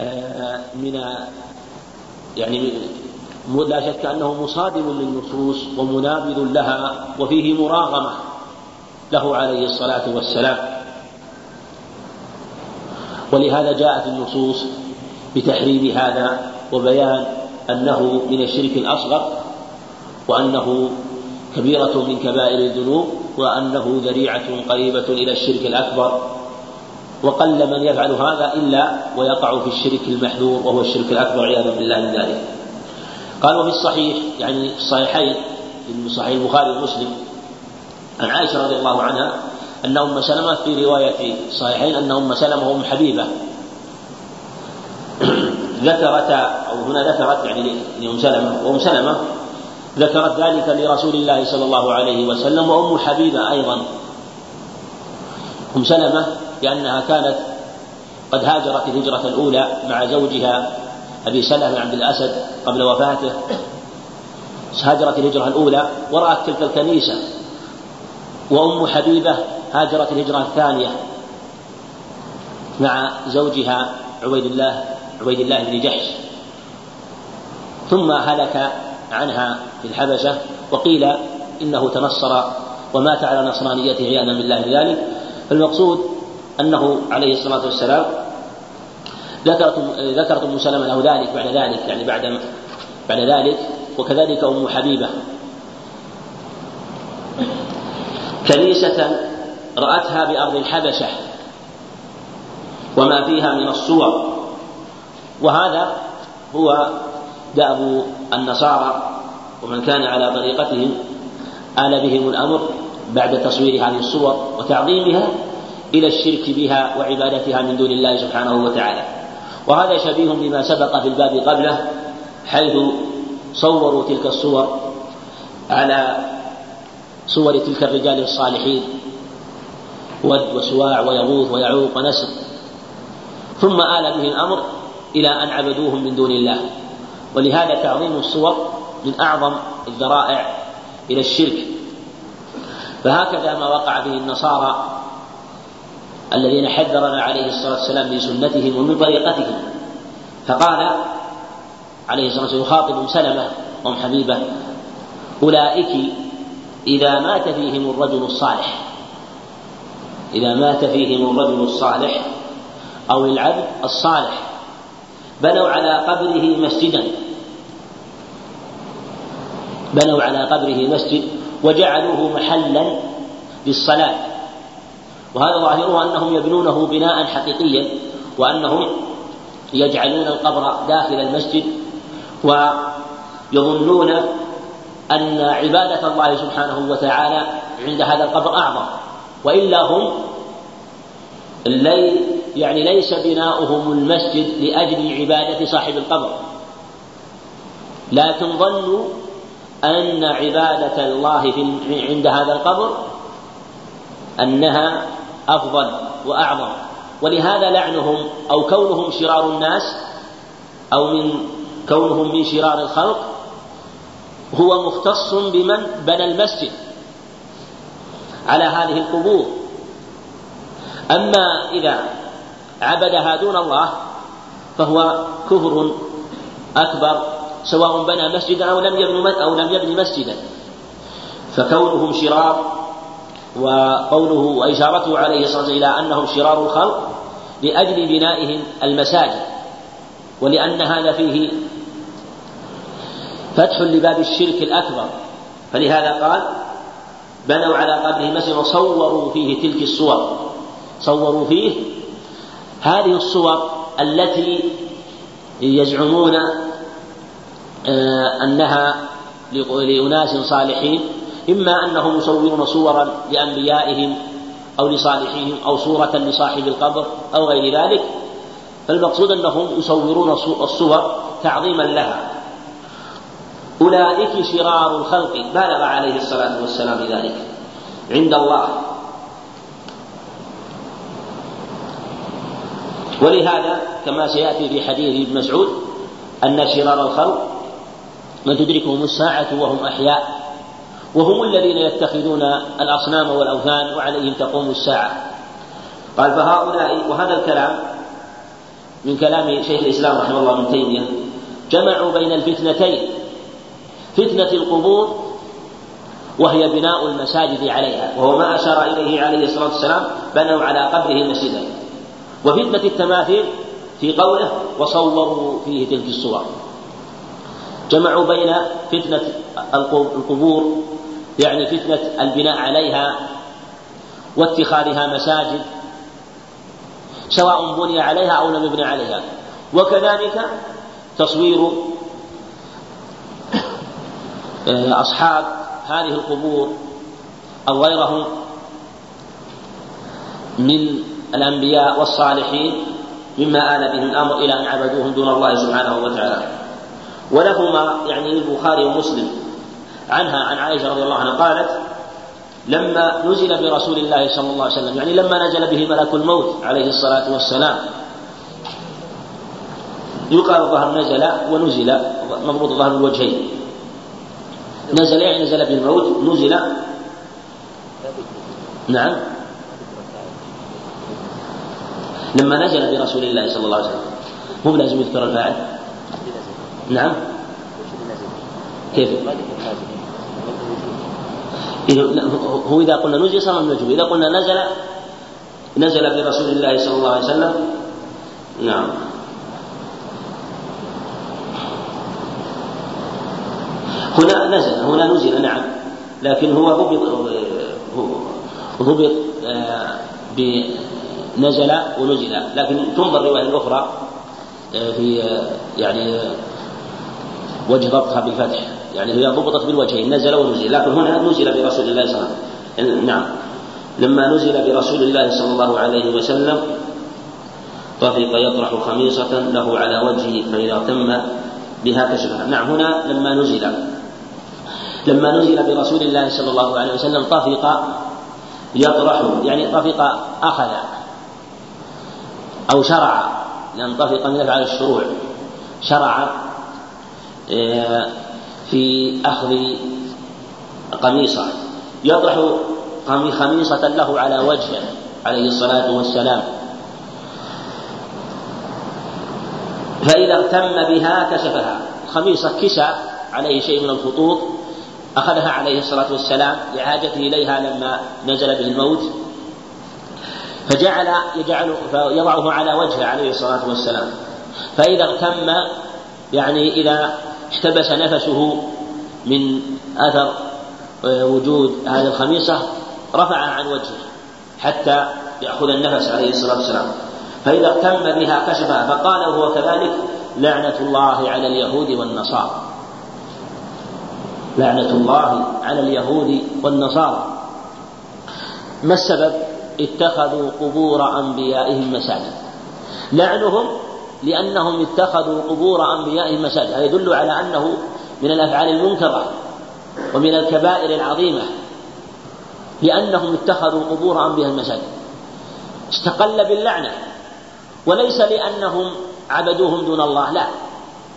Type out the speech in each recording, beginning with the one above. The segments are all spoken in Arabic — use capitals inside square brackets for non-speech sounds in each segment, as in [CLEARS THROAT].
آه، من يعني لا شك أنه مصادم للنصوص ومنابذ لها وفيه مراغمة له عليه الصلاة والسلام. ولهذا جاءت النصوص بتحريم هذا وبيان أنه من الشرك الأصغر وأنه كبيرة من كبائر الذنوب وأنه ذريعة قريبة إلى الشرك الأكبر. وقل من يفعل هذا إلا ويقع في الشرك المحذور وهو الشرك الأكبر عياذا بالله من ذلك. قال وفي الصحيح يعني الصحيحين من صحيح البخاري ومسلم عن عائشة رضي الله عنها أن أم سلمة في رواية الصحيحين أن أم سلمة وأم حبيبة. [COUGHS] ذكرتا أو هنا ذكرت يعني لأم سلمة وأم سلمة ذكرت ذلك لرسول الله صلى الله عليه وسلم وأم حبيبة أيضا. أم سلمة لأنها كانت قد هاجرت الهجرة الأولى مع زوجها أبي سلمة بن عبد الأسد قبل وفاته. هاجرت الهجرة الأولى ورأت تلك الكنيسة وأم حبيبة هاجرت الهجرة الثانية مع زوجها عبيد الله عبيد الله بن جحش. ثم هلك عنها في الحبشة وقيل إنه تنصر ومات على نصرانيته عياذا بالله بذلك فالمقصود أنه عليه الصلاة والسلام ذكرت ذكرت أم سلمة له ذلك بعد ذلك يعني بعد بعد ذلك وكذلك أم حبيبة. كنيسة رأتها بأرض الحبشة وما فيها من الصور. وهذا هو دأب النصارى ومن كان على طريقتهم آل بهم الأمر بعد تصوير هذه الصور وتعظيمها إلى الشرك بها وعبادتها من دون الله سبحانه وتعالى. وهذا شبيه بما سبق في الباب قبله حيث صوروا تلك الصور على صور تلك الرجال الصالحين ود وسواع ويغوث ويعوق ونسر ثم آل به الأمر إلى أن عبدوهم من دون الله. ولهذا تعظيم الصور من أعظم الذرائع إلى الشرك. فهكذا ما وقع به النصارى الذين حذرنا عليه الصلاة والسلام من سنتهم ومن طريقتهم. فقال عليه الصلاة والسلام يخاطب سلمة أم حبيبة أولئك إذا مات فيهم الرجل الصالح إذا مات فيهم الرجل الصالح أو العبد الصالح بنوا على قبره مسجدا. بنوا على قبره مسجد وجعلوه محلا للصلاة. وهذا ظاهره أنهم يبنونه بناء حقيقيا وأنهم يجعلون القبر داخل المسجد ويظنون أن عبادة الله سبحانه وتعالى عند هذا القبر أعظم. وإلا هم لي يعني ليس بناؤهم المسجد لأجل عبادة صاحب القبر. لكن ظنوا أن عبادة الله في عند هذا القبر أنها أفضل وأعظم. ولهذا لعنهم أو كونهم شرار الناس أو من كونهم من شرار الخلق هو مختص بمن بنى المسجد على هذه القبور. أما إذا عبدها دون الله فهو كفر أكبر سواء بنى مسجدا أو لم يبني أو لم مسجدا. فكونهم شرار وقوله وإشارته عليه الصلاة والسلام إلى أنهم شرار الخلق لأجل بنائهم المساجد ولأن هذا فيه فتح لباب الشرك الأكبر. فلهذا قال بنوا على قبره مسجد وصوروا فيه تلك الصور. صوروا فيه هذه الصور التي يزعمون آه، أنها لأناس صالحين. إما أنهم يصورون صورا لأنبيائهم أو لصالحيهم أو صورة لصاحب القبر أو غير ذلك فالمقصود أنهم يصورون الصور تعظيما لها. أولئك شرار الخلق بالغ عليه الصلاة والسلام ذلك عند الله. ولهذا كما سيأتي في حديث ابن مسعود أن شرار الخلق من تدركهم الساعة وهم أحياء. وهم الذين يتخذون الأصنام والأوثان وعليهم تقوم الساعة. قال فهؤلاء وهذا الكلام من كلام شيخ الإسلام رحمه الله ابن تيمية جمعوا بين الفتنتين فتنة القبور وهي بناء المساجد عليها وهو ما أشار إليه عليه الصلاة والسلام بنوا على قبره مسجدا وفتنة التماثيل في قوله وصوروا فيه تلك الصور جمعوا بين فتنة القبور يعني فتنة البناء عليها واتخاذها مساجد سواء بني عليها أو لم يبنى عليها. وكذلك تصوير آه، أصحاب هذه القبور أو غيرهم من الأنبياء والصالحين مما آل به الأمر إلى أن عبدوهم دون الله سبحانه وتعالى. ولهما يعني البخاري ومسلم. عنها عن عائشة رضي الله عنها قالت لما نزل برسول الله صلى الله عليه وسلم يعني لما نزل به ملك الموت عليه الصلاة والسلام. يقال الظهر نزل ونزل مضبوط ظهر الوجهين. نزل يعني نزل به الموت نزل. نعم. لما نزل برسول الله صلى الله عليه وسلم. مو لازم يذكر الفاعل؟ نعم. كيف؟ هو إذا قلنا نزل صار النجوم إذا قلنا نزل نزل برسول الله صلى الله عليه وسلم. نعم. هنا نزل هنا نزل نعم. لكن هو ضبط ضبط آه، بنزل ونزل. لكن تنظر الرواية الأخرى آه، في آه، يعني وجه ضبطها بالفتح. يعني هي ضبطت بالوجهين نزل ونزل لكن هنا نزل برسول الله صلى الله عليه وسلم. نعم. لما نزل برسول الله صلى الله عليه وسلم طفق يطرح خميصة له على وجهه فإذا تم بها كشفها نعم هنا لما نزل. لما نزل برسول الله صلى الله عليه وسلم طفق يطرح يعني طفق أخذ أو شرع لأن طفق من أفعال الشروع. شرع آه، في أخذ قميصة. يطرح خميصة له على وجهه عليه الصلاة والسلام. فإذا اغتم بها كشفها. خميصة كسى عليه شيء من الخطوط أخذها عليه الصلاة والسلام لحاجته إليها لما نزل به الموت. فجعل يجعل فيضعه على وجهه عليه الصلاة والسلام. فإذا اغتم يعني إذا احتبس نفسه من أثر آه، وجود هذه الخميصة رفع عن وجهه حتى يأخذ النفس عليه الصلاة والسلام. فإذا اهتم بها كشفها فقال وهو كذلك لعنة الله على اليهود والنصارى. لعنة الله على اليهود والنصارى. ما السبب؟ اتخذوا قبور أنبيائهم مساجد. لعنهم لأنهم اتخذوا قبور أنبيائهم مساجد هذا يدل على أنه من الأفعال المنكرة ومن الكبائر العظيمة لأنهم اتخذوا قبور أنبيائهم مساجد استقل باللعنة. وليس لأنهم عبدوهم دون الله لا.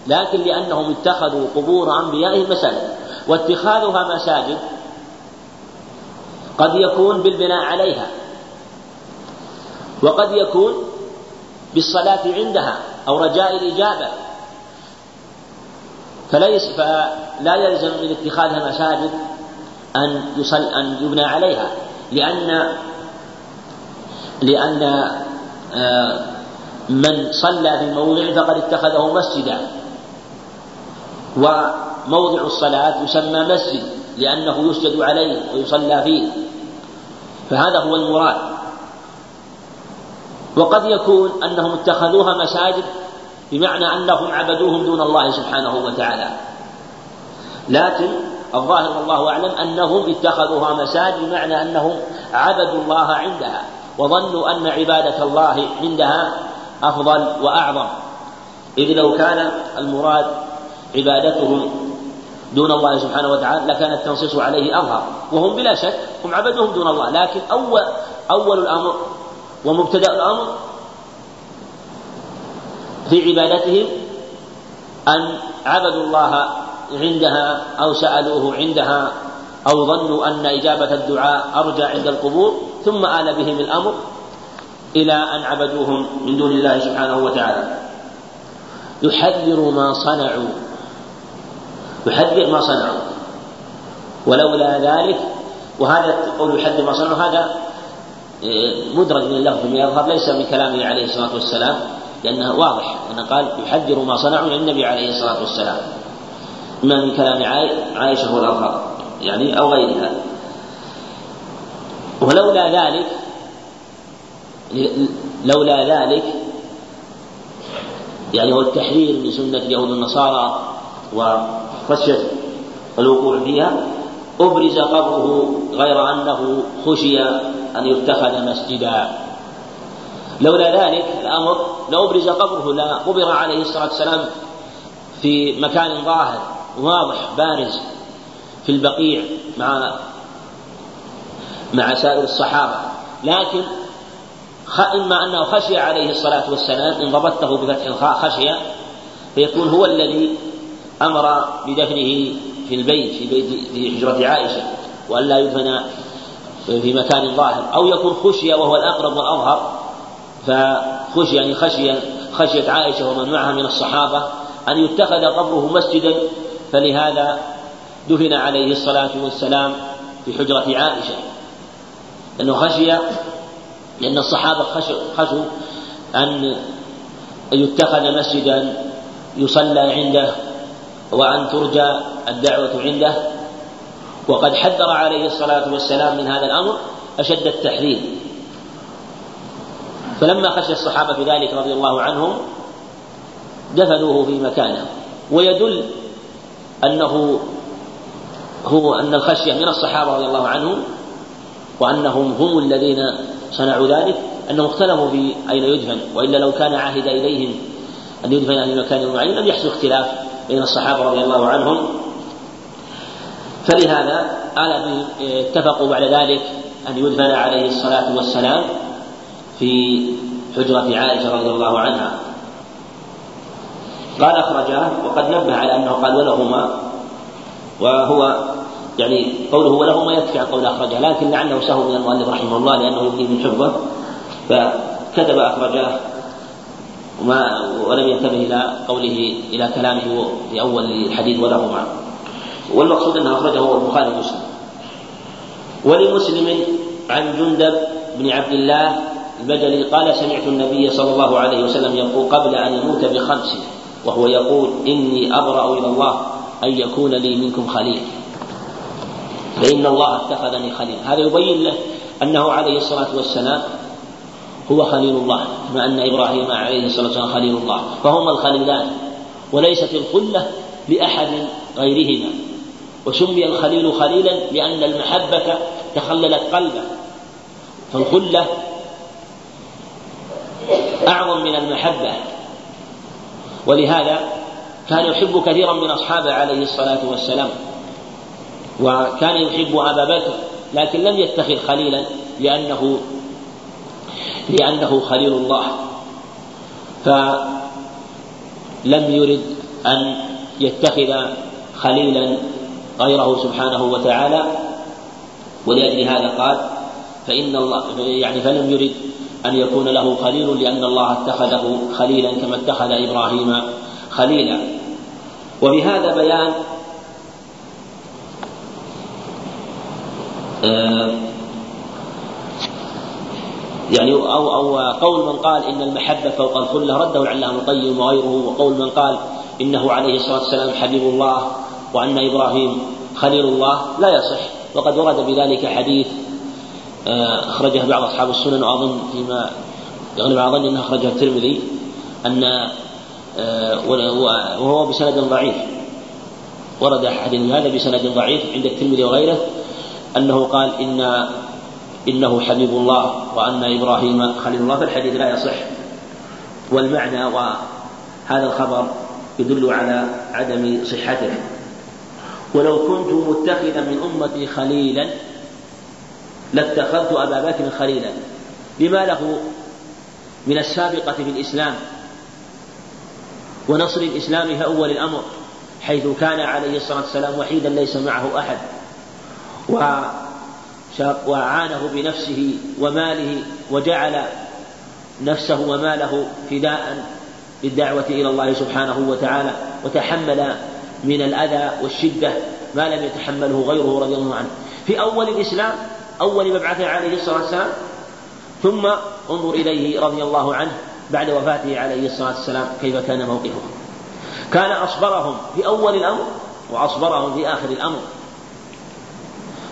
لكن لأنهم اتخذوا قبور أنبيائهم مساجد واتخاذها مساجد قد يكون بالبناء عليها. وقد يكون بالصلاة عندها أو رجاء الإجابة. فليس فلا يلزم من اتخاذها مساجد أن يصل أن يبنى عليها لأن لأن آه، من صلى في الموضع فقد اتخذه مسجدا. وموضع الصلاة يسمى مسجد لأنه يسجد عليه ويصلى فيه. فهذا هو المراد. وقد يكون أنهم اتخذوها مساجد بمعنى أنهم عبدوهم دون الله سبحانه وتعالى. لكن الظاهر والله أعلم أنهم اتخذوها مساجد بمعنى أنهم عبدوا الله عندها وظنوا أن عبادة الله عندها أفضل وأعظم. إذ لو كان المراد عبادتهم دون الله سبحانه وتعالى لكان التنصيص عليه أظهر وهم بلا شك هم عبدوهم دون الله لكن أول أول الأمر ومبتدأ الأمر في عبادتهم أن عبدوا الله عندها أو سألوه عندها أو ظنوا أن إجابة الدعاء أرجى عند القبور ثم آل بهم الأمر إلى أن عبدوهم من دون الله سبحانه وتعالى. يحذر ما صنعوا. يحذر ما صنعوا. ولولا ذلك وهذا قول يحذر ما صنعوا هذا مدرج من اللفظ من يظهر ليس من كلامه عليه الصلاة والسلام لأنه واضح أنه قال يحذر ما صنعوا للنبي عليه الصلاة والسلام. إما من كلام عائشة والأظهر يعني أو غيرها. ولولا ذلك لولا ذلك يعني هو التحذير من سنة اليهود والنصارى وخشية الوقوع فيها أبرز قبره غير أنه خشي أن يتخذ مسجدا. لولا ذلك الأمر لأبرز قبره لا قبر عليه الصلاة والسلام في مكان ظاهر واضح بارز في البقيع مع مع سائر الصحابة. لكن إما أنه خشي عليه الصلاة والسلام إن ضبطته بفتح الخاء خشية فيكون هو الذي أمر بدفنه في البيت في بيت في حجرة عائشة وألا يدفن في مكان ظاهر. أو يكون خشية وهو الأقرب والأظهر. فخشي يعني خشية خشية عائشة ومن معها من الصحابة أن يتخذ قبره مسجدا. فلهذا دفن عليه الصلاة والسلام في حجرة عائشة. أنه خشي لأن الصحابة خشوا أن يتخذ مسجدا يصلى عنده وأن ترجى الدعوة عنده. وقد حذر عليه الصلاة والسلام من هذا الأمر أشد التحذير. فلما خشي الصحابة ذلك رضي الله عنهم دفنوه في مكانه. ويدل أنه هو أن الخشية من الصحابة رضي الله عنهم وأنهم هم الذين صنعوا ذلك أنهم اختلفوا في أين يدفن. وإلا لو كان عهد إليهم أن يدفن في مكان معين لم يحصل اختلاف بين الصحابة رضي الله عنهم. فلهذا قال اتفقوا بعد ذلك أن يدفن عليه الصلاة والسلام في حجرة عائشة رضي الله عنها. قال أخرجاه وقد نبه على أنه قال ولهما وهو يعني قوله ولهما يكفي عن قول أخرجاه لكن لعله سهو من المؤلف رحمه الله لأنه يبني من حفظه. فكتب أخرجاه وما ولم ينتبه إلى قوله إلى كلامه في أول الحديث ولهما. والمقصود أنه أخرجه هو البخاري ومسلم. ولمسلم عن جندب بن عبد الله البجلي قال سمعت النبي صلى الله عليه وسلم يقول قبل أن يموت بخمس وهو يقول إني أبرأ إلى الله أن يكون لي منكم خليل. فإن الله اتخذني خليل. هذا يبين له أنه عليه الصلاة والسلام هو خليل الله كما أن إبراهيم عليه الصلاة والسلام خليل الله. فهما الخليلان وليست الخلة لأحد غيرهما. وسمي الخليل خليلا لأن المحبة تخللت قلبه. فالخلة أعظم من المحبة. ولهذا كان يحب كثيرا من أصحابه عليه الصلاة والسلام وكان يحب أبا بكر لكن لم يتخذ خليلا لأنه لأنه خليل الله. فلم يرد أن يتخذ خليلا غيره سبحانه وتعالى ولأجل هذا قال فإن الله يعني فلم يرد أن يكون له خليل لأن الله اتخذه خليلا كما اتخذ إبراهيم خليلا. وبهذا بيان آه، يعني أو أو قول من قال إن المحبة فوق الخلة رده العلامة القيم وغيره وقول من قال إنه عليه الصلاة والسلام حبيب الله وأن إبراهيم خليل الله لا يصح. وقد ورد بذلك حديث آه، أخرجه بعض أصحاب السنن وأظن فيما يغلب على ظني أنه أخرجه الترمذي أن آه، وهو بسند ضعيف. ورد حديث هذا بسند ضعيف عند الترمذي وغيره أنه قال إن إنه حبيب الله وأن إبراهيم خليل الله فالحديث لا يصح. والمعنى وهذا الخبر يدل على عدم صحته. ولو كنت متخذا من أمتي خليلا لاتخذت أبا بكر خليلا. لما له من السابقة في الإسلام ونصر الإسلام في أول الأمر حيث كان عليه الصلاة والسلام وحيدا ليس معه أحد وعانه بنفسه وماله وجعل نفسه وماله فداء بالدعوة إلى الله سبحانه وتعالى وتحمل من الأذى والشدة ما لم يتحمله غيره رضي الله عنه. في أول الإسلام أول مبعثه عليه الصلاة والسلام ثم انظر إليه رضي الله عنه بعد وفاته عليه الصلاة والسلام كيف كان موقفه كان أصبرهم في أول الأمر وأصبرهم في آخر الأمر.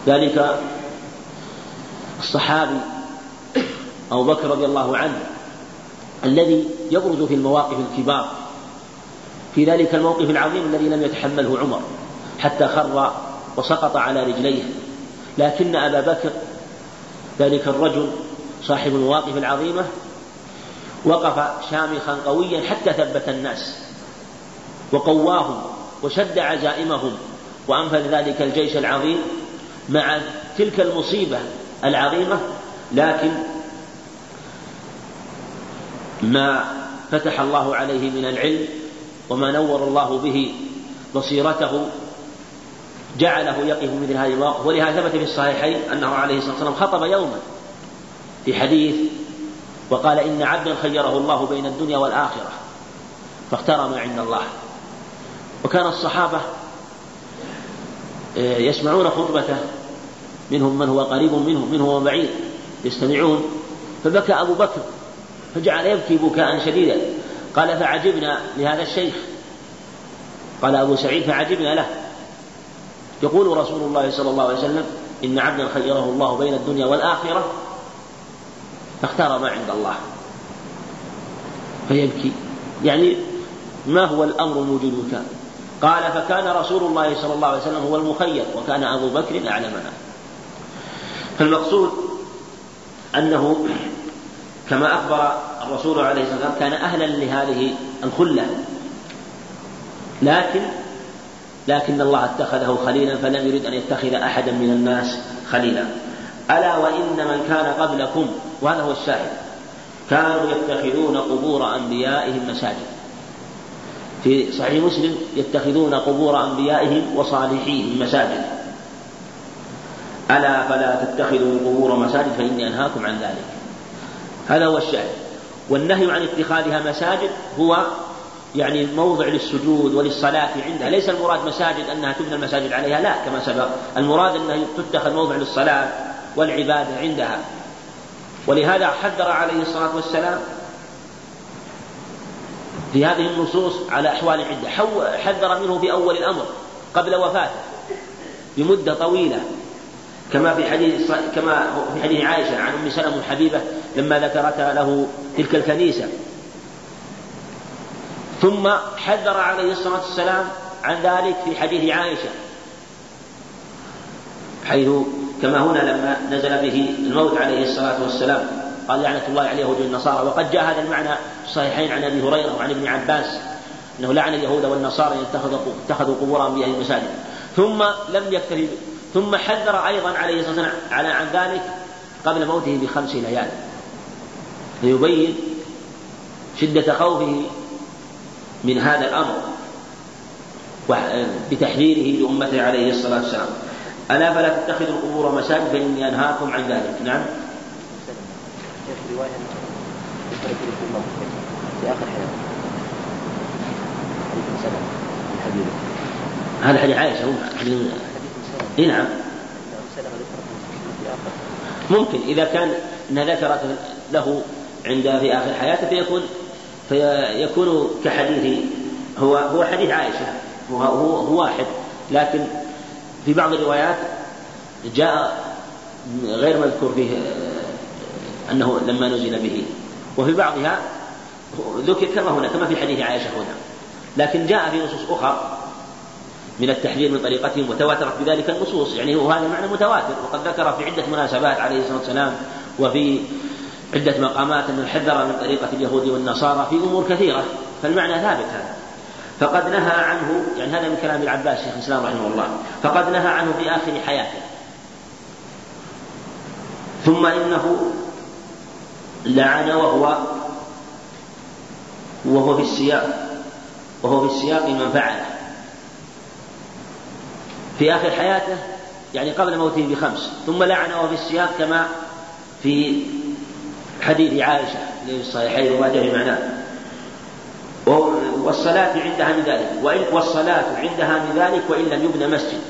ذلك الصحابي أبو بكر رضي الله عنه الذي يبرز في المواقف الكبار في ذلك الموقف العظيم الذي لم يتحمله عمر حتى خر وسقط على رجليه. لكن أبا بكر ذلك الرجل صاحب المواقف العظيمة وقف شامخا قويا حتى ثبت الناس وقواهم وشد عزائمهم وأنفذ ذلك الجيش العظيم مع تلك المصيبة العظيمة. لكن ما فتح الله عليه من العلم وما نور الله به بصيرته جعله يقف مثل هذه المواقف ولهذا ثبت في الصحيحين أنه عليه الصلاة والسلام خطب يوما في حديث وقال إن عبدا خيره الله بين الدنيا والآخرة فاختار ما عند الله. وكان الصحابة آه، يسمعون خطبته منهم من هو قريب منهم منهم هو بعيد يستمعون فبكى أبو بكر فجعل يبكي بكاء شديدا. قال فعجبنا لهذا الشيخ. قال أبو سعيد فعجبنا له. يقول رسول الله صلى الله عليه وسلم إن عبدا خيره الله بين الدنيا والآخرة فاختار ما عند الله. فيبكي. يعني ما هو الأمر الموجود كان قال فكان رسول الله صلى الله عليه وسلم هو المخير وكان أبو بكر أعلمنا فالمقصود أنه كما أخبر الرسول عليه الصلاة والسلام كان أهلا لهذه الخلة. لكن لكن الله اتخذه خليلا فلم يرد أن يتخذ أحدا من الناس خليلا. ألا وإن من كان قبلكم وهذا هو الشاهد كانوا يتخذون قبور أنبيائهم مساجد. في صحيح مسلم يتخذون قبور أنبيائهم وصالحيهم مساجد. ألا فلا تتخذوا القبور مساجد فإني أنهاكم عن ذلك. هذا هو الشاهد. والنهي عن اتخاذها مساجد هو يعني موضع للسجود وللصلاة عندها. ليس المراد مساجد أنها تبنى المساجد عليها لا كما سبق. المراد أنها تتخذ موضع للصلاة والعبادة عندها. ولهذا حذر عليه الصلاة والسلام في هذه النصوص على أحوال عدة. حذر منه في أول الأمر قبل وفاته بمدة طويلة كما في حديث كما في حديث عائشة عن أم سلمة الحبيبة لما ذكرت له تلك الكنيسة. ثم حذر عليه الصلاة والسلام عن ذلك في حديث عائشة. حيث كما هنا لما نزل به الموت عليه الصلاة والسلام قال لعنة الله على اليهود والنصارى. وقد جاء هذا المعنى في الصحيحين عن أبي هريرة وعن ابن عباس أنه لعن اليهود والنصارى اتخذوا قبور أنبيائهم مساجد ثم لم يكتفي ثم حذر أيضا عليه الصلاة والسلام على عن ذلك قبل موته بخمس ليال. ليبين شدة خوفه من هذا الأمر بتحذيره لأمته عليه الصلاة والسلام. ألا فلا تتخذوا القبور مساجد فإني أنهاكم عن ذلك. نعم. رواية في آخر هذا حديث عائشة حديث اي نعم. ممكن إذا كان أنها ذكرت له عند في آخر حياته فيكون فيكون كحديث هو هو حديث عائشة. هو هو, هو واحد. لكن في بعض الروايات جاء غير مذكور فيه أنه لما نزل به. وفي بعضها ذكر كما هنا كما في حديث عائشة هنا. لكن جاء في نصوص أخرى من التحذير من طريقتهم وتواترت بذلك النصوص. يعني وهذا معنى متواتر. وقد ذكر في عدة مناسبات عليه الصلاة والسلام وفي عدة مقامات أنه حذر من طريقة اليهود والنصارى في أمور كثيرة فالمعنى ثابت هذا. فقد نهى عنه يعني هذا من كلام العباس شيخ الإسلام رحمه الله فقد نهى عنه في آخر حياته. ثم إنه لعن وهو وهو في السياق وهو في السياق من فعله. في آخر حياته يعني قبل موته بخمس ثم لعن وهو في السياق كما في حديث عائشة في الصحيحين وما في معناه. والصلاة عندها من ذلك. وإن والصلاة عندها من ذلك وإن لم يبنى مسجد.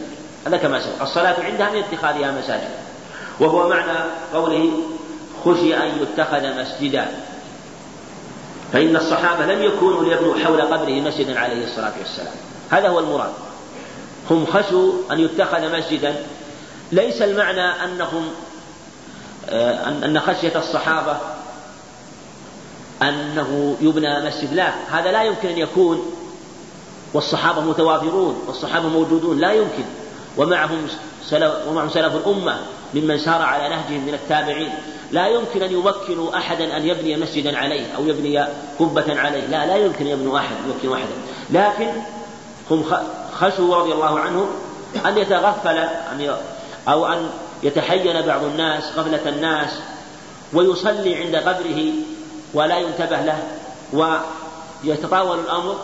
هذا كما سبق. الصلاة عندها من اتخاذها مساجد. وهو معنى قوله خشي أن يتخذ مسجدا. فإن الصحابة لم يكونوا ليبنوا حول قبره مسجدا عليه الصلاة والسلام. هذا هو المراد. هم خشوا أن يتخذ مسجدا. ليس المعنى أنهم أن خشية الصحابة أنه يبنى مسجد. لا هذا لا يمكن أن يكون. والصحابة متوافرون والصحابة موجودون لا يمكن. ومعهم سلف ومعهم سلف الأمة ممن سار على نهجهم من التابعين. لا يمكن أن يمكنوا أحدا أن يبني مسجدا عليه أو يبني قبة عليه. لا لا يمكن يبنوا أحد يمكن أحدا لكن هم خشوا رضي الله عنهم أن يتغفل أو أن يتحين بعض الناس غفلة الناس ويصلي عند قبره ولا ينتبه له ويتطاول الأمر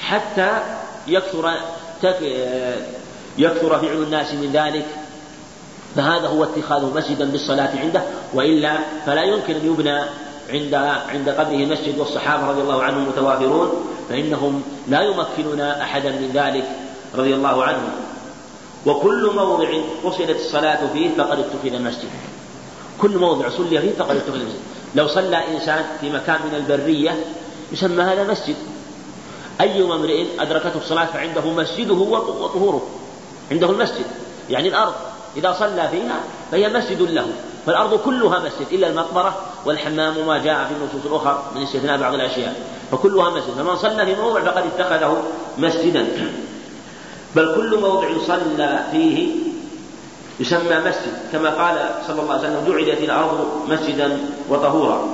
حتى يكثر يكثر فعل الناس من ذلك. فهذا هو اتخاذه مسجدا بالصلاة عنده وإلا فلا يمكن أن يبنى عند عند قبره مسجد والصحابة رضي الله عنهم متوافرون فإنهم لا يمكنون أحدا من ذلك رضي الله عنهم. وكل موضع قصدت الصلاة فيه فقد اتخذ مسجدا كل موضع صلي فيه فقد اتخذ مسجدا لو صلى إنسان في مكان من البرية يسمى هذا مسجد. أي امرئ أدركته الصلاة فعنده مسجده وطهوره. عنده المسجد. يعني الأرض. إذا صلى فيها فهي مسجد له. فالأرض كلها مسجد. إلا المقبرة والحمام وما جاء في النصوص الأخرى من استثناء بعض الأشياء. فكلها مسجد. فمن صلى في موضع فقد اتخذه مسجدا. بل كل موضع صلى فيه يسمى مسجد كما قال صلى الله عليه وسلم جعلت الأرض مسجدا وطهورا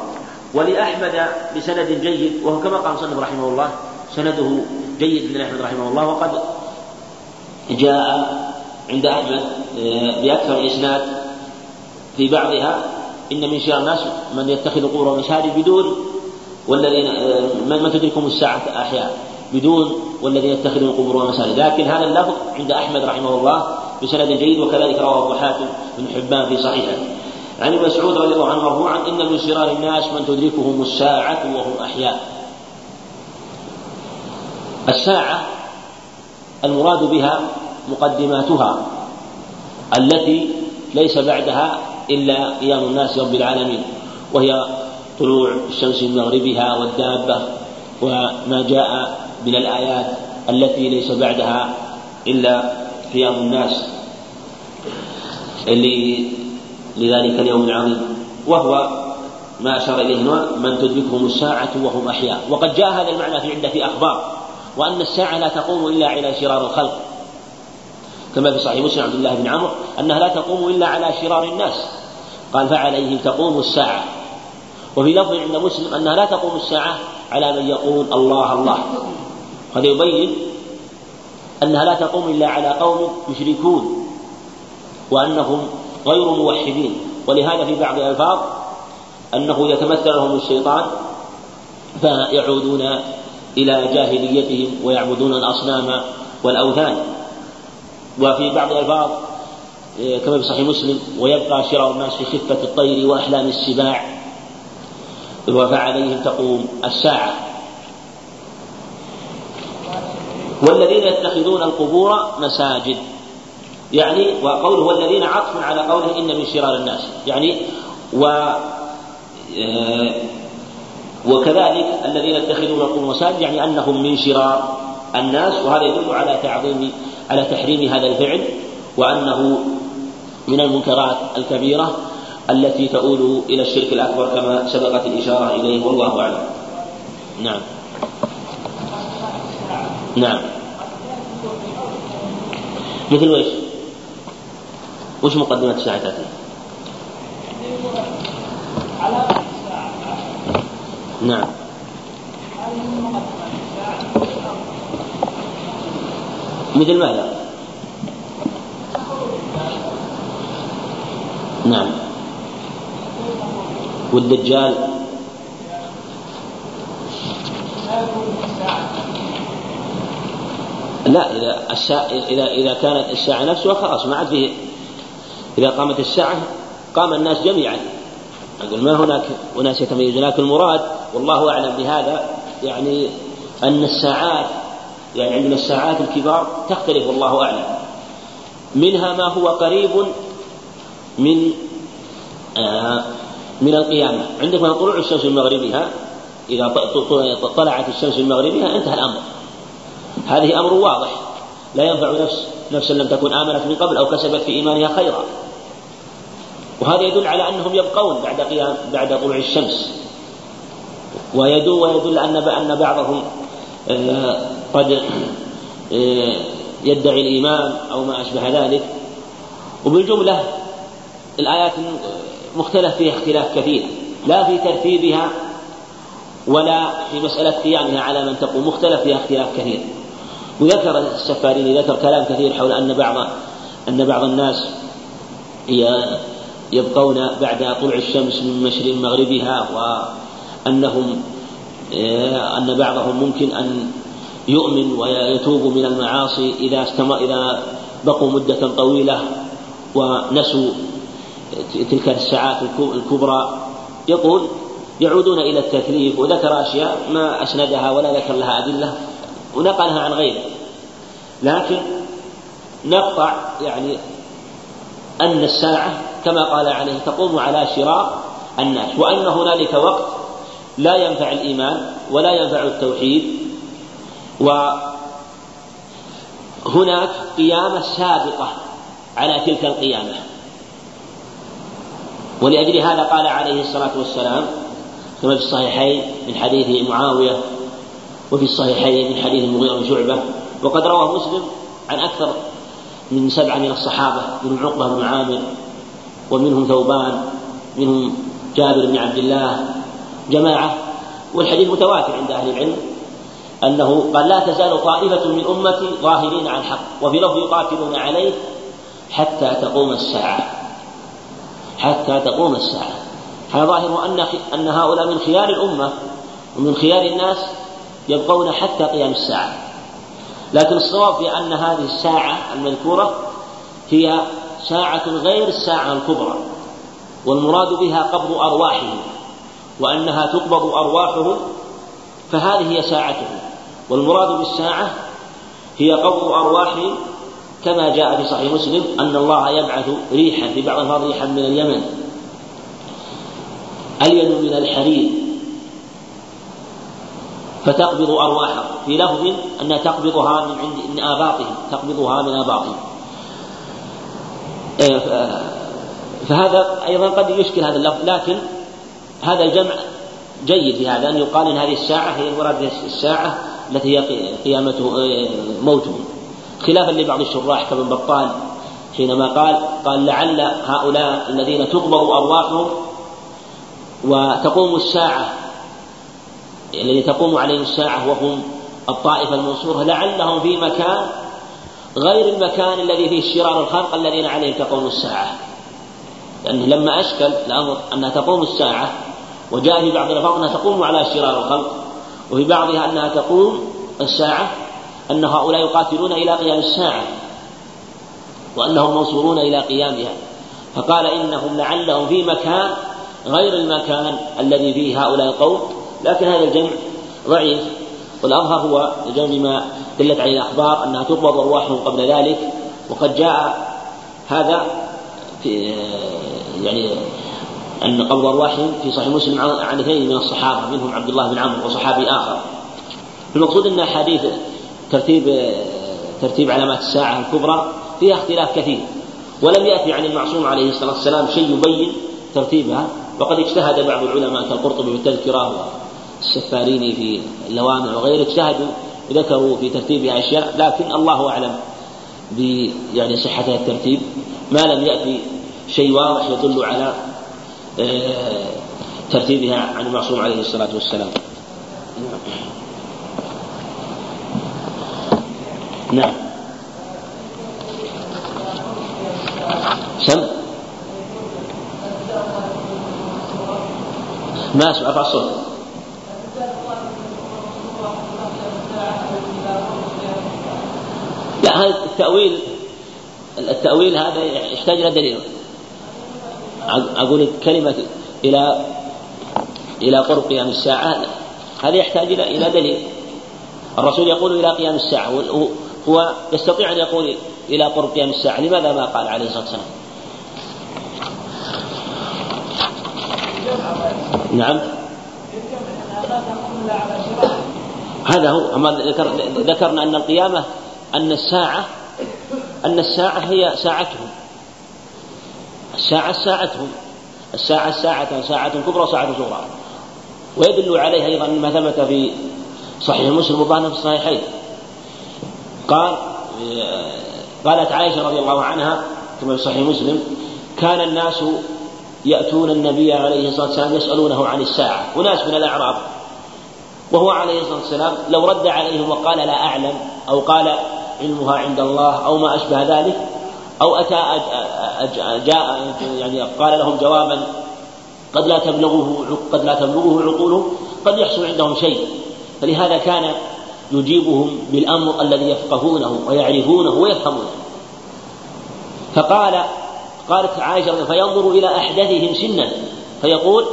ولأحمد بسند جيد وهو كما قال مصنف رحمه الله سنده جيد من أحمد رحمه الله وقد جاء عند أحمد آه، بأكثر إسناد في بعضها إن من شر الناس من يتخذ قبور مساجد بدون والذين آه، من تدركهم الساعة أحياء بدون والذين يتخذون القبور مساجد لكن هذا اللفظ عند أحمد رحمه الله بسند جيد وكذلك رواه أبو حاتم بن حبان في صحيحه. عن ابن مسعود رضي الله عنه مرفوعا إن من شرار الناس من تدركهم الساعة وهم أحياء. الساعة المراد بها مقدماتها التي ليس بعدها إلا قيام الناس رب العالمين وهي طلوع الشمس من مغربها والدابة وما جاء من الآيات التي ليس بعدها إلا قيام الناس. لذلك اليوم العظيم. وهو ما أشار إليه من تدركهم الساعة وهم أحياء. وقد جاء هذا المعنى في عدة أخبار. وأن الساعة لا تقوم إلا على شرار الخلق. كما في صحيح مسلم عبد الله بن عمرو أنها لا تقوم إلا على شرار الناس. قال فعليهم تقوم الساعة. وفي لفظ عند مسلم أنها لا تقوم الساعة على من يقول الله الله. هذا يبين أنها لا تقوم إلا على قوم يشركون وأنهم غير موحدين. ولهذا في بعض الألفاظ أنه يتمثل لهم الشيطان فيعودون إلى جاهليتهم ويعبدون الأصنام والأوثان. وفي بعض الألفاظ إيه، كما في صحيح مسلم ويبقى شرار الناس في خفة الطير وأحلام السباع وفعليهم تقوم الساعة. والذين يتخذون القبور مساجد. يعني وقوله والذين عطف على قوله إن من شرار الناس. يعني و إيه، وكذلك الذين يتخذون القبور مساجد يعني أنهم من شرار الناس وهذا يدل على تعظيم على تحريم هذا الفعل وأنه من المنكرات الكبيرة التي تؤول إلى الشرك الأكبر كما سبقت الإشارة إليه والله أعلم. نعم. نعم. مثل ويش وش مقدمة الساعة تأتي؟ نعم. مثل ماذا؟ نعم. والدجال؟ لا إذا الساعة إذا إذا كانت الساعة نفسها خلاص ما عاد فيه. إذا قامت الساعة قام الناس جميعا. أقول ما هناك أناس يتميزون لكن المراد والله أعلم بهذا يعني أن الساعات يعني عندنا الساعات الكبار تختلف والله أعلم. منها ما هو قريب من آه من القيامة. عندما طلوع الشمس من مغربها إذا طلعت الشمس من مغربها انتهى الأمر. هذه أمر واضح. لا ينفع نفس نفسا لم تكن آمنت من قبل أو كسبت في إيمانها خيرا. وهذا يدل على أنهم يبقون بعد قيام بعد طلوع الشمس. ويدل ويدل أن أن بعضهم آه، قد آه، يدعي الإيمان أو ما أشبه ذلك. وبالجملة الآيات مختلف فيها اختلاف كثير. لا في ترتيبها ولا في مسألة قيامها على من تقوم. مختلف فيها اختلاف كثير. وذكر السفاريني ذكر كلام كثير حول أن بعض أن بعض الناس يبقون بعد طلوع الشمس من مشرق مغربها وأنهم آه، أن بعضهم ممكن أن يؤمن ويتوب من المعاصي إذا استمر إذا بقوا مدة طويلة ونسوا تلك الساعات الكبرى. يقول يعودون إلى التكليف وذكر أشياء ما أسندها ولا ذكر لها أدلة. ونقلها عن غيره. لكن نقطع يعني أن الساعة كما قال عليه تقوم على شراء الناس وأن هنالك وقت لا ينفع الإيمان ولا ينفع التوحيد وهناك قيامة سابقة على تلك القيامة. ولأجل هذا قال عليه الصلاة والسلام كما في الصحيحين من حديث معاوية وفي الصحيحين من حديث المغيرة بن شعبة وقد روى مسلم عن أكثر من سبعة من الصحابة منهم عقبة بن عامر ومنهم ثوبان منهم جابر بن عبد الله جماعة والحديث متواتر عند أهل العلم أنه قال لا تزال طائفة من أمتي ظاهرين عن الحق وفي لفظ يقاتلون عليه حتى تقوم الساعة. حتى تقوم الساعة. هذا ظاهر أن أن هؤلاء من خيار الأمة ومن خيار الناس يبقون حتى قيام الساعة. لكن الصواب في أن هذه الساعة المذكورة هي ساعة غير الساعة الكبرى والمراد بها قبض أرواحهم وأنها تقبض أرواحهم فهذه هي ساعتهم والمراد بالساعة هي قبض أرواحهم كما جاء في صحيح مسلم أن الله يبعث ريحا في بعض ريحا من اليمن ألين من الحرير. فتقبض أرواحهم. في لفظ أنها تقبضها من عند من آباطهم. تقبضها من آباطهم. إيه، فهذا أيضا قد يشكل هذا اللفظ لكن هذا الجمع جيد في هذا أن يقال أن هذه الساعة هي المراد الساعة التي هي قيامته إيه، موته. خلافا لبعض الشراح كابن بطال حينما قال قال لعل هؤلاء الذين تقبض أرواحهم وتقوم الساعة الذي تقوم عليهم الساعة وهم الطائفة المنصورة لعلهم في مكان غير المكان الذي فيه شرار الخلق الذين عليهم تقوم الساعة. لأنه لما أشكل الأمر أنها تقوم الساعة وجاء في بعض الألفاظ أنها تقوم على شرار الخلق وفي بعضها أنها تقوم الساعة أن هؤلاء يقاتلون إلى قيام الساعة وأنهم منصورون إلى قيامها. فقال إنهم لعلهم في مكان غير المكان الذي فيه هؤلاء القوم لكن هذا الجمع ضعيف. والأظهر هو الجمع بما دلت عليه الأخبار أنها تقبض أرواحهم قبل ذلك وقد جاء هذا في يعني أن قبض أرواحهم في صحيح مسلم عن اثنين من الصحابة منهم عبد الله بن عمرو وصحابي آخر. المقصود أن حديث ترتيب ترتيب علامات الساعة الكبرى فيها اختلاف كثير ولم يأتي عن المعصوم عليه الصلاة والسلام شيء يبين ترتيبها وقد اجتهد بعض العلماء كالقرطبي في التذكرة والسفاريني في اللوامع وغيره اجتهدوا ذكروا في ترتيبها أشياء لكن الله أعلم ب يعني صحة الترتيب. ما لم يأتي شيء واضح يدل على آه، ترتيبها عن المعصوم عليه الصلاة والسلام. نعم. سم. ما الصوت هذا التأويل التأويل هذا يحتاج إلى دليل. أقول كلمة إلى إلى قرب قيام الساعة هذا يحتاج إلى إلى دليل. الرسول يقول إلى قيام الساعة هو يستطيع أن يقول إلى قرب قيام الساعة لماذا ما قال عليه الصلاة والسلام؟ نعم. هذا هو أما ذكرنا أن القيامة أن الساعة أن الساعة هي ساعتهم. الساعة ساعتهم. الساعة ساعة ساعة كبرى وساعة صغرى. ويدل عليه أيضا ما ثبت في صحيح مسلم وظاهر في الصحيحين. قال قالت عائشة رضي الله عنها كما في صحيح مسلم كان الناس يأتون النبي عليه الصلاة والسلام يسألونه عن الساعة. وناس من الأعراب. وهو عليه الصلاة والسلام لو رد عليهم وقال لا أعلم أو قال علمها عند الله أو ما أشبه ذلك أو أتى جاء يعني قال لهم جوابا قد لا تبلغه قد لا تبلغه عقولهم قد يحصل عندهم شيء. فلهذا كان يجيبهم بالأمر الذي يفقهونه ويعرفونه ويفهمونه. فقال قالت عائشة فينظر إلى أحدثهم سنا فيقول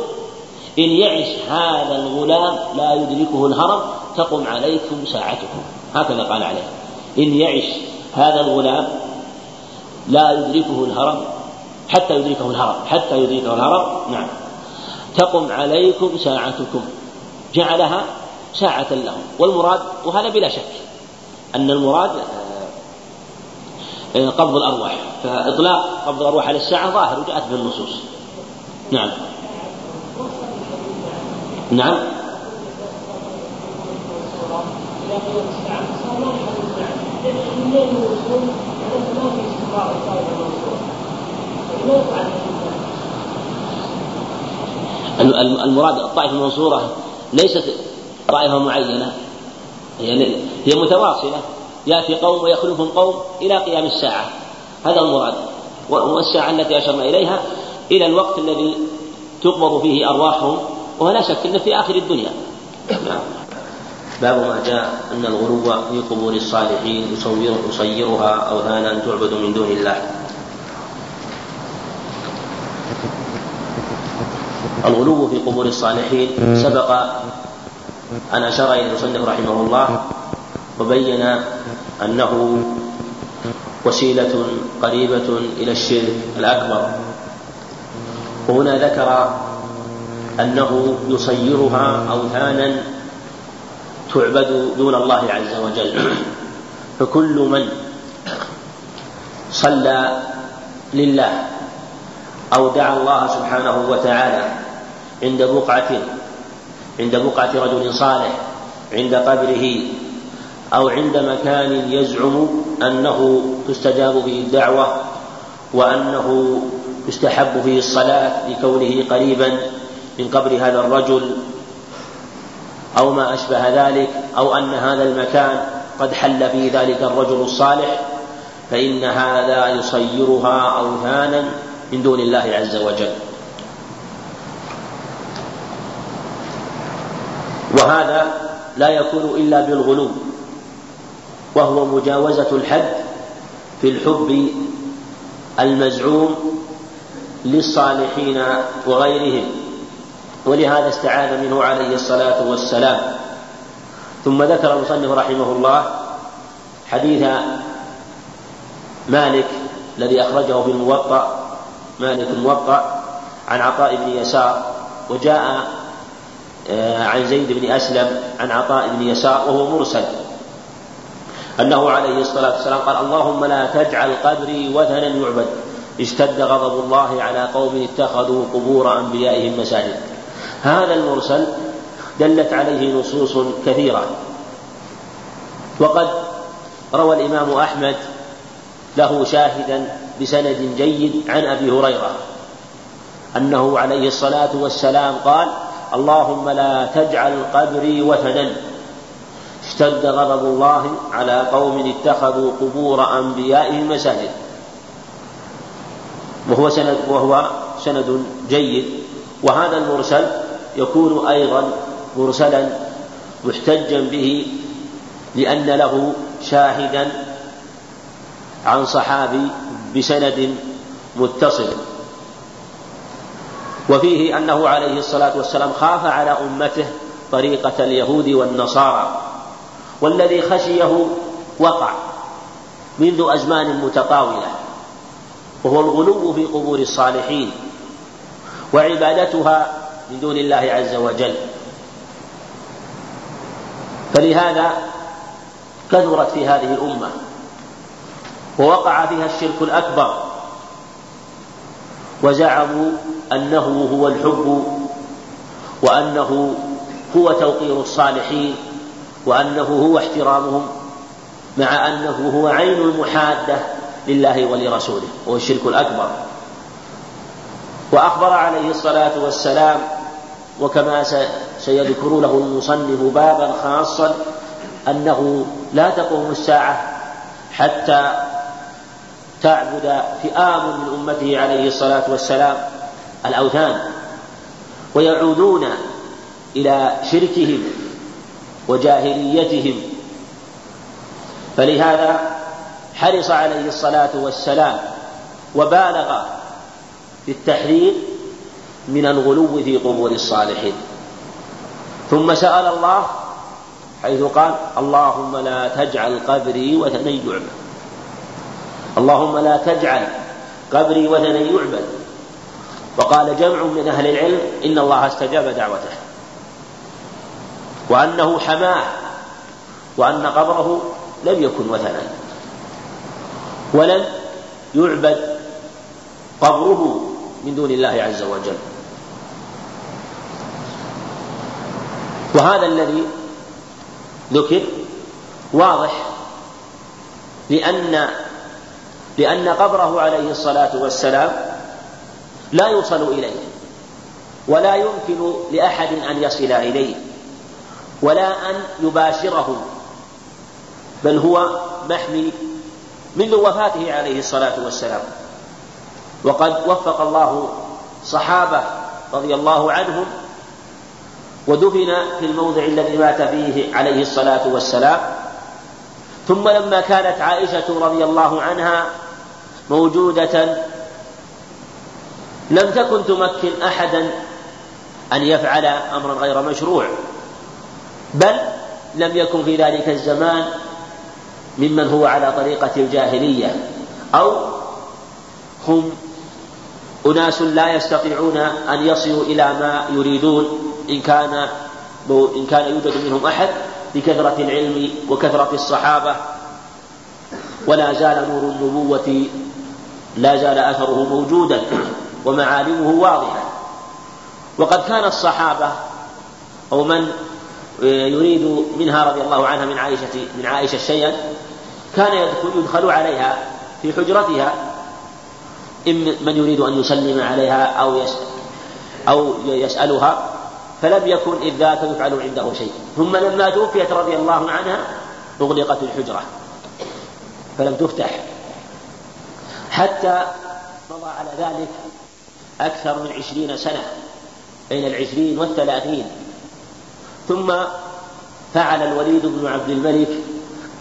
إن يعش هذا الغلام لا يدركه الهرم تقم عليكم ساعتكم. هكذا قال عليه. إن يعش هذا الغلام لا يدركه الهرم حتى يدركه الهرم حتى يدركه الهرم. نعم. تقم عليكم ساعتكم. جعلها ساعة لهم. والمراد وهذا بلا شك أن المراد آه، قبض الأرواح. فإطلاق قبض الأرواح على الساعة ظاهر وجاءت به النصوص نعم. نعم. المراد الطائفة المنصورة ليست طائفة معينة. هي هي متواصلة. يأتي قوم ويخلفهم قوم إلى قيام الساعة. هذا المراد. والساعة التي أشرنا إليها إلى الوقت الذي تقبض فيه أرواحهم. ولا شك أنه في آخر الدنيا. نعم. باب ما جاء أن الغلو في قبور الصالحين يصور يصيرها أوثانا تعبد من دون الله. الغلو في قبور الصالحين سبق أن أشار إلى المصنف رحمه الله وبين أنه وسيلة قريبة إلى الشرك الأكبر. وهنا ذكر أنه يصيرها أوثانا تعبد دون الله عز وجل. فكل من صلى لله أو دعا الله سبحانه وتعالى عند بقعة عند بقعة رجل صالح عند قبره أو عند مكان يزعم أنه تستجاب فيه الدعوة وأنه يستحب فيه الصلاة لكونه قريبا من قبر هذا الرجل أو ما أشبه ذلك أو أن هذا المكان قد حل فيه ذلك الرجل الصالح فإن هذا يصيرها أوثانا من دون الله عز وجل. وهذا لا يكون إلا بالغلو وهو مجاوزة الحد في الحب المزعوم للصالحين وغيرهم. ولهذا استعاذ منه عليه الصلاة والسلام. ثم ذكر المصنف رحمه الله حديث مالك الذي أخرجه في الموطأ مالك الموطأ عن عطاء بن يسار وجاء آه، عن زيد بن أسلم عن عطاء بن يسار وهو مرسل. أنه عليه الصلاة والسلام قال اللهم لا تجعل قبري وثنا يعبد اشتد غضب الله على قوم اتخذوا قبور أنبيائهم مساجد. هذا المرسل دلت عليه نصوص كثيرة. وقد روى الإمام أحمد له شاهدا بسند جيد عن أبي هريرة أنه عليه الصلاة والسلام قال اللهم لا تجعل قبري وثنا. اشتد غضب الله على قوم اتخذوا قبور أنبيائهم مساجد وهو سند وهو سند جيد. وهذا المرسل يكون أيضا مرسلا محتجا به لأن له شاهدا عن صحابي بسند متصل. وفيه أنه عليه الصلاة والسلام خاف على أمته طريقة اليهود والنصارى والذي خشيه وقع منذ أزمان متطاولة وهو الغلو في قبور الصالحين وعبادتها من دون الله عز وجل. فلهذا كثرت في هذه الأمة ووقع فيها الشرك الأكبر وزعموا أنه هو الحب وأنه هو توقير الصالحين وأنه هو احترامهم مع أنه هو عين المحادة لله ولرسوله وهو الشرك الأكبر. وأخبر عليه الصلاة والسلام وكما سيذكر له المصنف بابا خاصا أنه لا تقوم الساعة حتى تعبد فئام من أمته عليه الصلاة والسلام الأوثان ويعودون إلى شركهم وجاهليتهم. فلهذا حرص عليه الصلاة والسلام وبالغ في التحذير من الغلو في قبور الصالحين. ثم سأل الله حيث قال اللهم لا تجعل قبري وثنا يعبد اللهم لا تجعل قبري وثنا يعبد وقال جمع من أهل العلم إن الله استجاب دعوته. وأنه حماه وأن قبره لم يكن وثنا. ولم يعبد قبره من دون الله عز وجل. وهذا الذي ذكر واضح لأن لأن قبره عليه الصلاة والسلام لا يوصل إليه ولا يمكن لأحد أن يصل إليه ولا أن يباشره بل هو محمي منذ وفاته عليه الصلاة والسلام وقد وفق الله صحابة رضي الله عنهم ودفن في الموضع الذي مات فيه عليه الصلاة والسلام. ثم لما كانت عائشة رضي الله عنها موجودة لم تكن تمكن أحدا أن يفعل أمرا غير مشروع بل لم يكن في ذلك الزمان ممن هو على طريقة الجاهلية. أو هم أناس لا يستطيعون أن يصلوا إلى ما يريدون. إن كان إن كان يوجد منهم أحد بكثرة العلم وكثرة الصحابة ولا زال نور النبوة لا زال أثره موجودا ومعالمه واضحة. وقد كان الصحابة أو من يريد منها رضي الله عنها من عائشة من عائشة شيئا كان يدخل يدخل عليها في حجرتها. إن من يريد أن يسلم عليها أو يسأل أو يسألها فلم يكن إذ ذاك يفعل عنده شيء. ثم لما توفيت رضي الله عنها أغلقت الحجرة. فلم تفتح. حتى مضى على ذلك أكثر من عشرين سنة بين العشرين والثلاثين. ثم فعل الوليد بن عبد الملك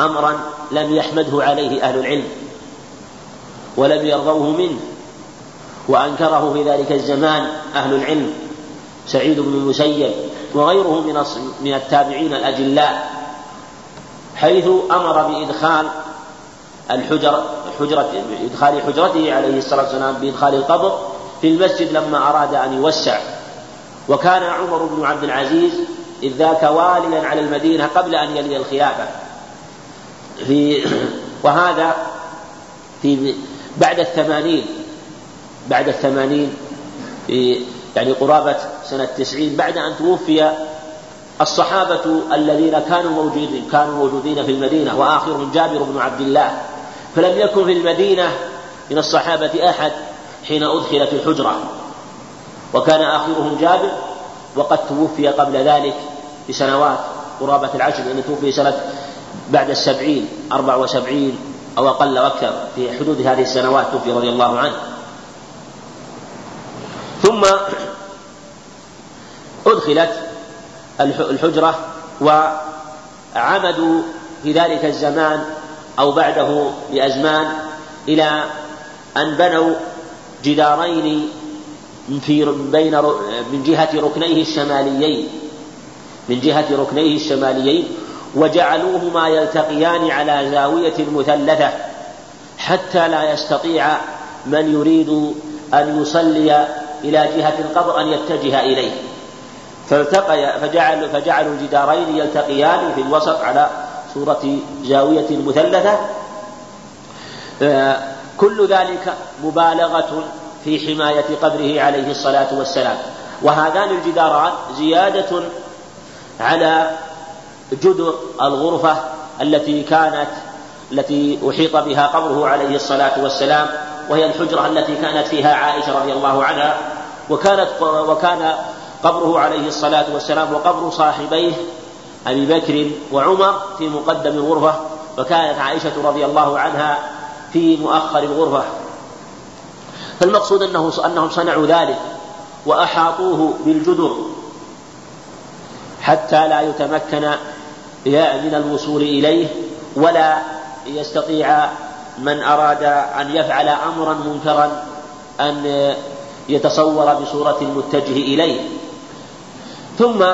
أمرا لم يحمده عليه أهل العلم ولم يرضوه منه وأنكره في ذلك الزمان أهل العلم. سعيد بن المسيب وغيره من من التابعين الأجلاء حيث أمر بإدخال الحجر حجرة بإدخال حجرته عليه الصلاة والسلام بإدخال القبر في المسجد لما أراد أن يوسع. وكان عمر بن عبد العزيز إذ ذاك واليا على المدينة قبل أن يلي الخلافة في [CLEARS THROAT] وهذا في بعد الثمانين بعد الثمانين في يعني قرابة سنة تسعين بعد أن توفي الصحابة الذين كانوا موجودين كانوا موجودين في المدينة وآخرهم جابر بن عبد الله. فلم يكن في المدينة من الصحابة أحد حين أدخلت الحجرة. وكان آخرهم جابر وقد توفي قبل ذلك بسنوات قرابة العشر لأنه توفي سنة بعد السبعين أربع وسبعين أو أقل أو أكثر في حدود هذه السنوات توفي رضي الله عنه. ثم أدخلت الحجرة وعمدوا في ذلك الزمان أو بعده بأزمان إلى أن بنوا جدارين في بين من جهة ركنيه الشماليين من جهة ركنيه الشماليين وجعلوهما يلتقيان على زاوية مثلثة حتى لا يستطيع من يريد أن يصلي إلى جهة القبر أن يتجه إليه. فالتقي فجعل فجعلوا الجدارين يلتقيان في الوسط على صورة زاوية مثلثة. آه، كل ذلك مبالغة في حماية قبره عليه الصلاة والسلام. وهذان الجداران زيادة على جدر الغرفة التي كانت التي أحيط بها قبره عليه الصلاة والسلام وهي الحجرة التي كانت فيها عائشة رضي الله عنها وكانت وكان قبره عليه الصلاة والسلام وقبر صاحبيه أبي بكر وعمر في مقدم الغرفة وكانت عائشة رضي الله عنها في مؤخر الغرفة. فالمقصود أنه أنهم صنعوا ذلك وأحاطوه بالجدر حتى لا يتمكن من الوصول إليه ولا يستطيع من أراد أن يفعل أمرا منكرا أن يتصور بصورة المتجه إليه. ثم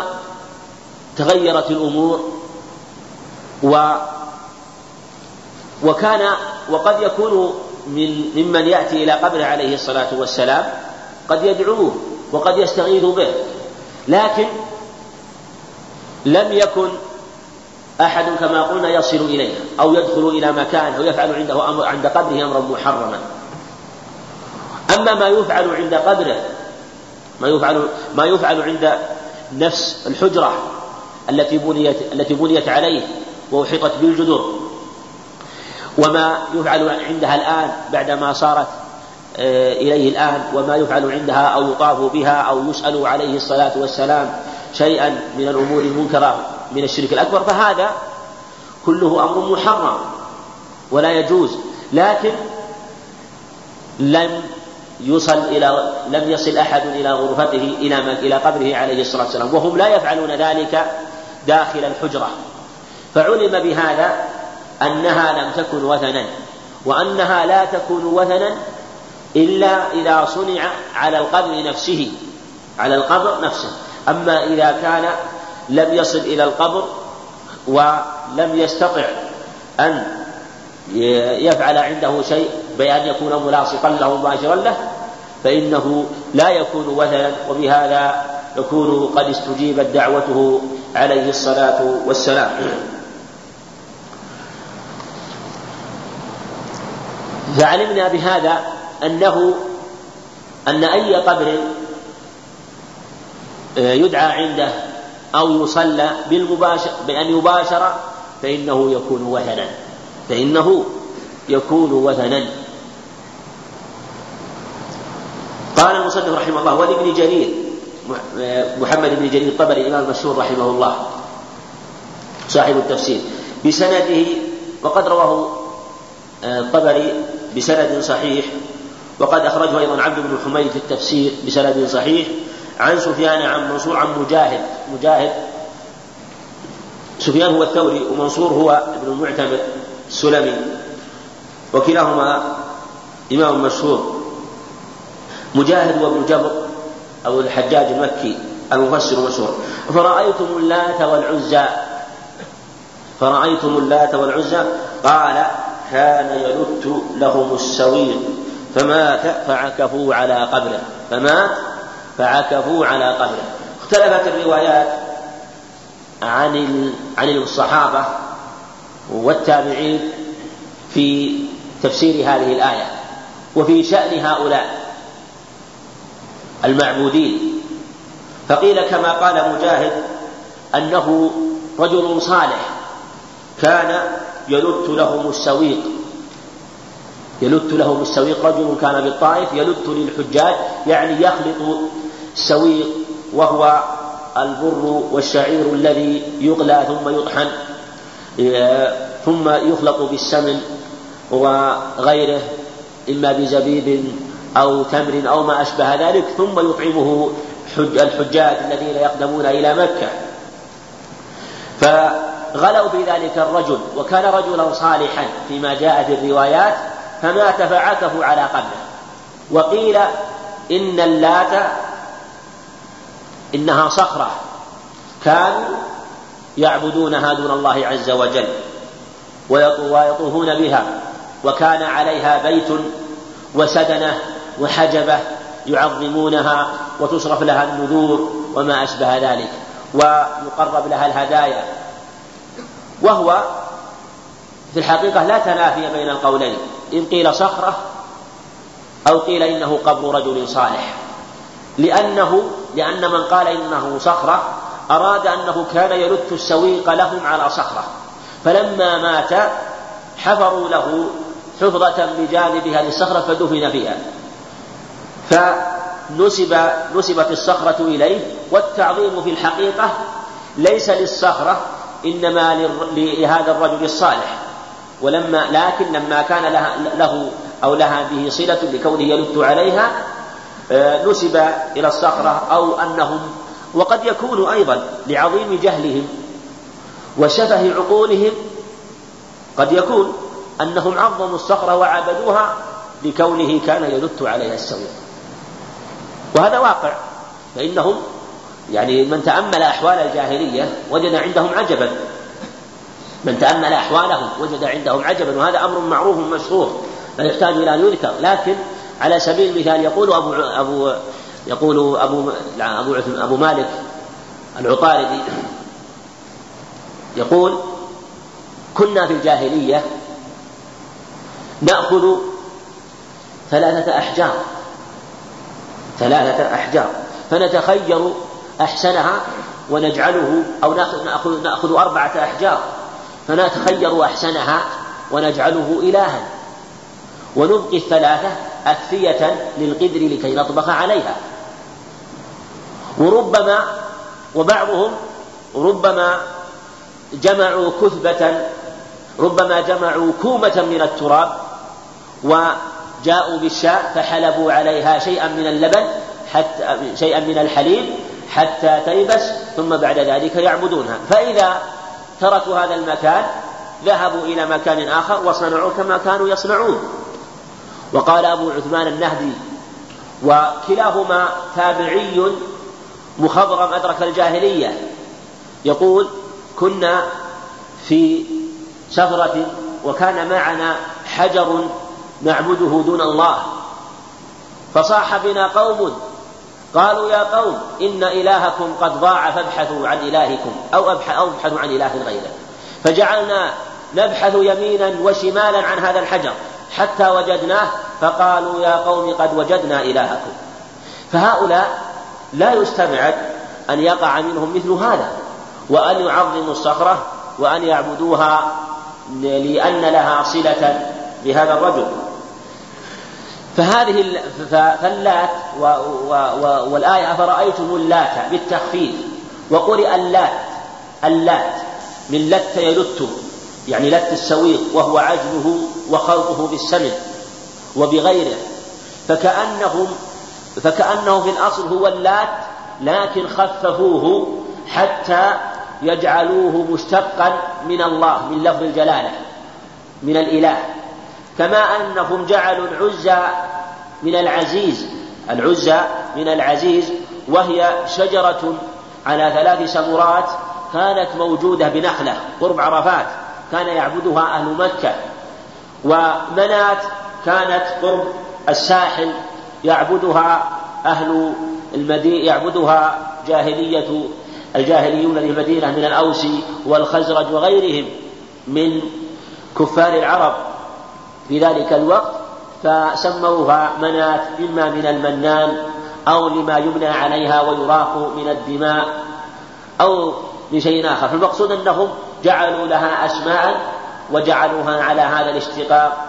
تغيرت الأمور و وكان وقد يكون من ممن يأتي إلى قبره عليه الصلاة والسلام قد يدعوه وقد يستغيث به لكن لم يكن أحد كما قلنا يصل إليه أو يدخل إلى مكان أو يفعل عنده أمر عند قبره أمرا محرما. أما ما يفعل عند قبره ما يفعل ما يفعل عند نفس الحجرة التي بنيت التي بنيت عليه وأحيطت بالجدر. وما يفعل عندها الآن بعدما صارت آه، إليه الآن وما يفعل عندها أو يطاف بها أو يسأل عليه الصلاة والسلام شيئا من الأمور المنكرة من الشرك الأكبر فهذا كله أمر محرم ولا يجوز. لكن لم يصل إلى لم يصل أحد إلى غرفته إلى إلى قبره عليه الصلاة والسلام وهم لا يفعلون ذلك داخل الحجرة. فعلم بهذا أنها لم تكن وثنا وأنها لا تكون وثنا إلا إذا صنع على القبر نفسه على القبر نفسه. أما إذا كان لم يصل إلى القبر ولم يستطع أن يفعل عنده شيء بأن يكون ملاصقا له مباشرا له فإنه لا يكون وثنا وبهذا يكون قد استجيبت دعوته عليه الصلاة والسلام. فعلمنا بهذا أنه أن أي قبر آه، يدعى عنده أو يصلى بالمباشر بأن يباشر فإنه يكون وثنا. فإنه يكون وثنا. قال المصنف رحمه الله ولابن جرير. محمد بن جرير الطبري الإمام المشهور رحمه الله. صاحب التفسير. بسنده وقد رواه آه، الطبري بسند صحيح وقد أخرجه أيضا عبد بن حميد في التفسير بسند صحيح. عن سفيان عن منصور عن مجاهد. مجاهد سفيان هو الثوري ومنصور هو ابن المعتمر السلمي. وكلاهما إمام مشهور. مجاهد وابن جبر أو الحجاج المكي المفسر المشهور فرأيتم اللات والعزى. فرأيتم اللات والعزى. قال كان يلت لهم السويق فمات فعكفوا على قبره. فمات فعكفوا على قبره. اختلفت الروايات عن عن الصحابة والتابعين في تفسير هذه الآية وفي شأن هؤلاء. المعبودين. فقيل كما قال مجاهد أنه رجل صالح كان يلت لهم السويق. يلت لهم السويق رجل كان بالطائف يلت للحجاج يعني يخلط السويق وهو البر والشعير الذي يغلى ثم يطحن ثم يخلط بالسمن وغيره إما بزبيب أو تمر أو ما أشبه ذلك ثم يطعمه الحجاج الذين يقدمون إلى مكة. فغلوا في ذلك الرجل وكان رجلا صالحا فيما جاء في الروايات فمات فعكفوا على قبره. وقيل إن اللات إنها صخرة كانوا يعبدونها دون الله عز وجل ويطوفون بها وكان عليها بيت وسدنة وحجبة يعظمونها وتصرف لها النذور وما أشبه ذلك ويقرب لها الهدايا. وهو في الحقيقة لا تنافي بين القولين. إن قيل صخرة أو قيل إنه قبر رجل صالح. لأنه لأن من قال إنه صخرة أراد أنه كان يلت السويق لهم على صخرة. فلما مات حفروا له حفظة بجانبها للصخرة فدفن فيها. فنسب نسبت الصخرة إليه والتعظيم في الحقيقة ليس للصخرة إنما لهذا الرجل الصالح. ولما لكن لما كان لها له أو لها به صلة لكونه يلد عليها آه، نسب إلى الصخرة أو أنهم وقد يكون أيضا لعظيم جهلهم وشفه عقولهم قد يكون أنهم عظموا الصخرة وعبدوها لكونه كان يلت عليها السويق وهذا واقع. فإنهم يعني من تأمل أحوال الجاهلية وجد عندهم عجبا. من تأمل أحوالهم وجد عندهم عجبا وهذا أمر معروف مشهور. لا يحتاج إلى أن يذكر. لكن على سبيل المثال يقول أبو أبو يقول أبو أبو أبو مالك العطاردي يقول كنا في الجاهلية نأخذ ثلاثة أحجار. ثلاثة أحجار. فنتخير أحسنها ونجعله أو نأخذ نأخذ أربعة أحجار. فنتخير أحسنها ونجعله إلها. ونبقي الثلاثة أكفية للقدر لكي نطبخ عليها. وربما وبعضهم ربما جمعوا كثبة ربما جمعوا كومة من التراب وجاءوا بالشاة فحلبوا عليها شيئا من اللبن حتى شيئا من الحليب حتى تيبس ثم بعد ذلك يعبدونها. فإذا تركوا هذا المكان ذهبوا إلى مكان آخر وصنعوا كما كانوا يصنعون. وقال أبو عثمان النهدي وكلاهما تابعي مخضرم أدرك الجاهلية. يقول كنا في سفرة وكان معنا حجر نعبده دون الله. فصاح بنا قوم قالوا يا قوم إن إلهكم قد ضاع فابحثوا عن إلهكم أو ابحثوا عن إله غيره. فجعلنا نبحث يمينا وشمالا عن هذا الحجر حتى وجدناه فقالوا يا قوم قد وجدنا إلهكم. فهؤلاء لا يستبعد أن يقع منهم مثل هذا وأن يعظموا الصخرة وأن يعبدوها لأن لها صلة بهذا الرجل. فهذه فاللات والآية أفرأيتم اللات بالتخفيف وقرئ اللات اللات من لت يلت يعني لت السويق وهو عجنه وخلطه بالسمن وبغيره فكأنهم فكأنه في الأصل هو اللات لكن خففوه حتى يجعلوه مشتقا من الله من لفظ الجلالة من الإله. كما أنهم جعلوا العزى من العزيز العزى من العزيز وهي شجرة على ثلاث سمرات كانت موجودة بنخلة قرب عرفات كان يعبدها أهل مكة. ومنات كانت قرب الساحل يعبدها أهل المدينة يعبدها جاهلية الجاهليون للمدينة من الأوس والخزرج وغيرهم من كفار العرب. في ذلك الوقت فسموها منات إما من المنان أو لما يبنى عليها ويراق من الدماء أو لشيء آخر. فالمقصود أنهم جعلوا لها أسماء وجعلوها على هذا الاشتقاق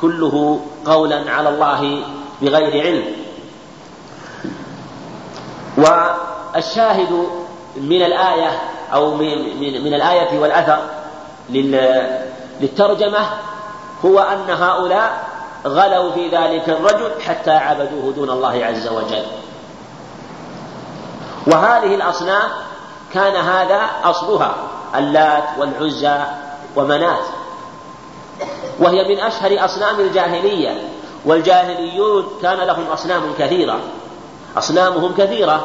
كله قولا على الله بغير علم. والشاهد من الآية أو من, من الآية والأثر للترجمة هو أن هؤلاء غلوا في ذلك الرجل حتى عبدوه دون الله عز وجل. وهذه الأصنام كان هذا أصلها اللات والعزى ومنات. وهي من أشهر أصنام الجاهلية والجاهليون كان لهم أصنام كثيرة. أصنامهم كثيرة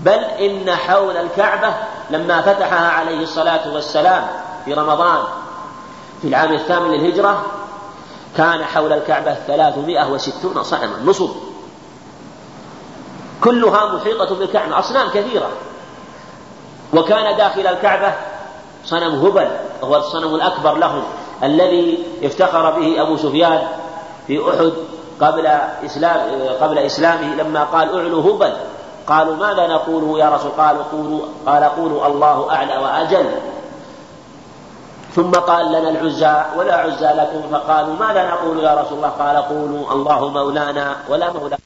بل إن حول الكعبة لما فتحها عليه الصلاة والسلام في رمضان في العام الثامن للهجرة كان حول الكعبة ثلاثمائة وستون صنما نصب. كلها محيطة بالكعبة أصنام كثيرة. وكان داخل الكعبة صنم هبل وهو الصنم الأكبر لهم الذي افتخر به أبو سفيان في أحد قبل إسلام قبل إسلامه لما قال اعلوا هبل. قالوا ماذا نقول يا رسول؟ قالوا قولوا قال قولوا الله أعلى وأجل. ثم قال لنا العزى ولا عزى لكم فقالوا ماذا نقول يا رسول الله قال قولوا الله مولانا ولا مولى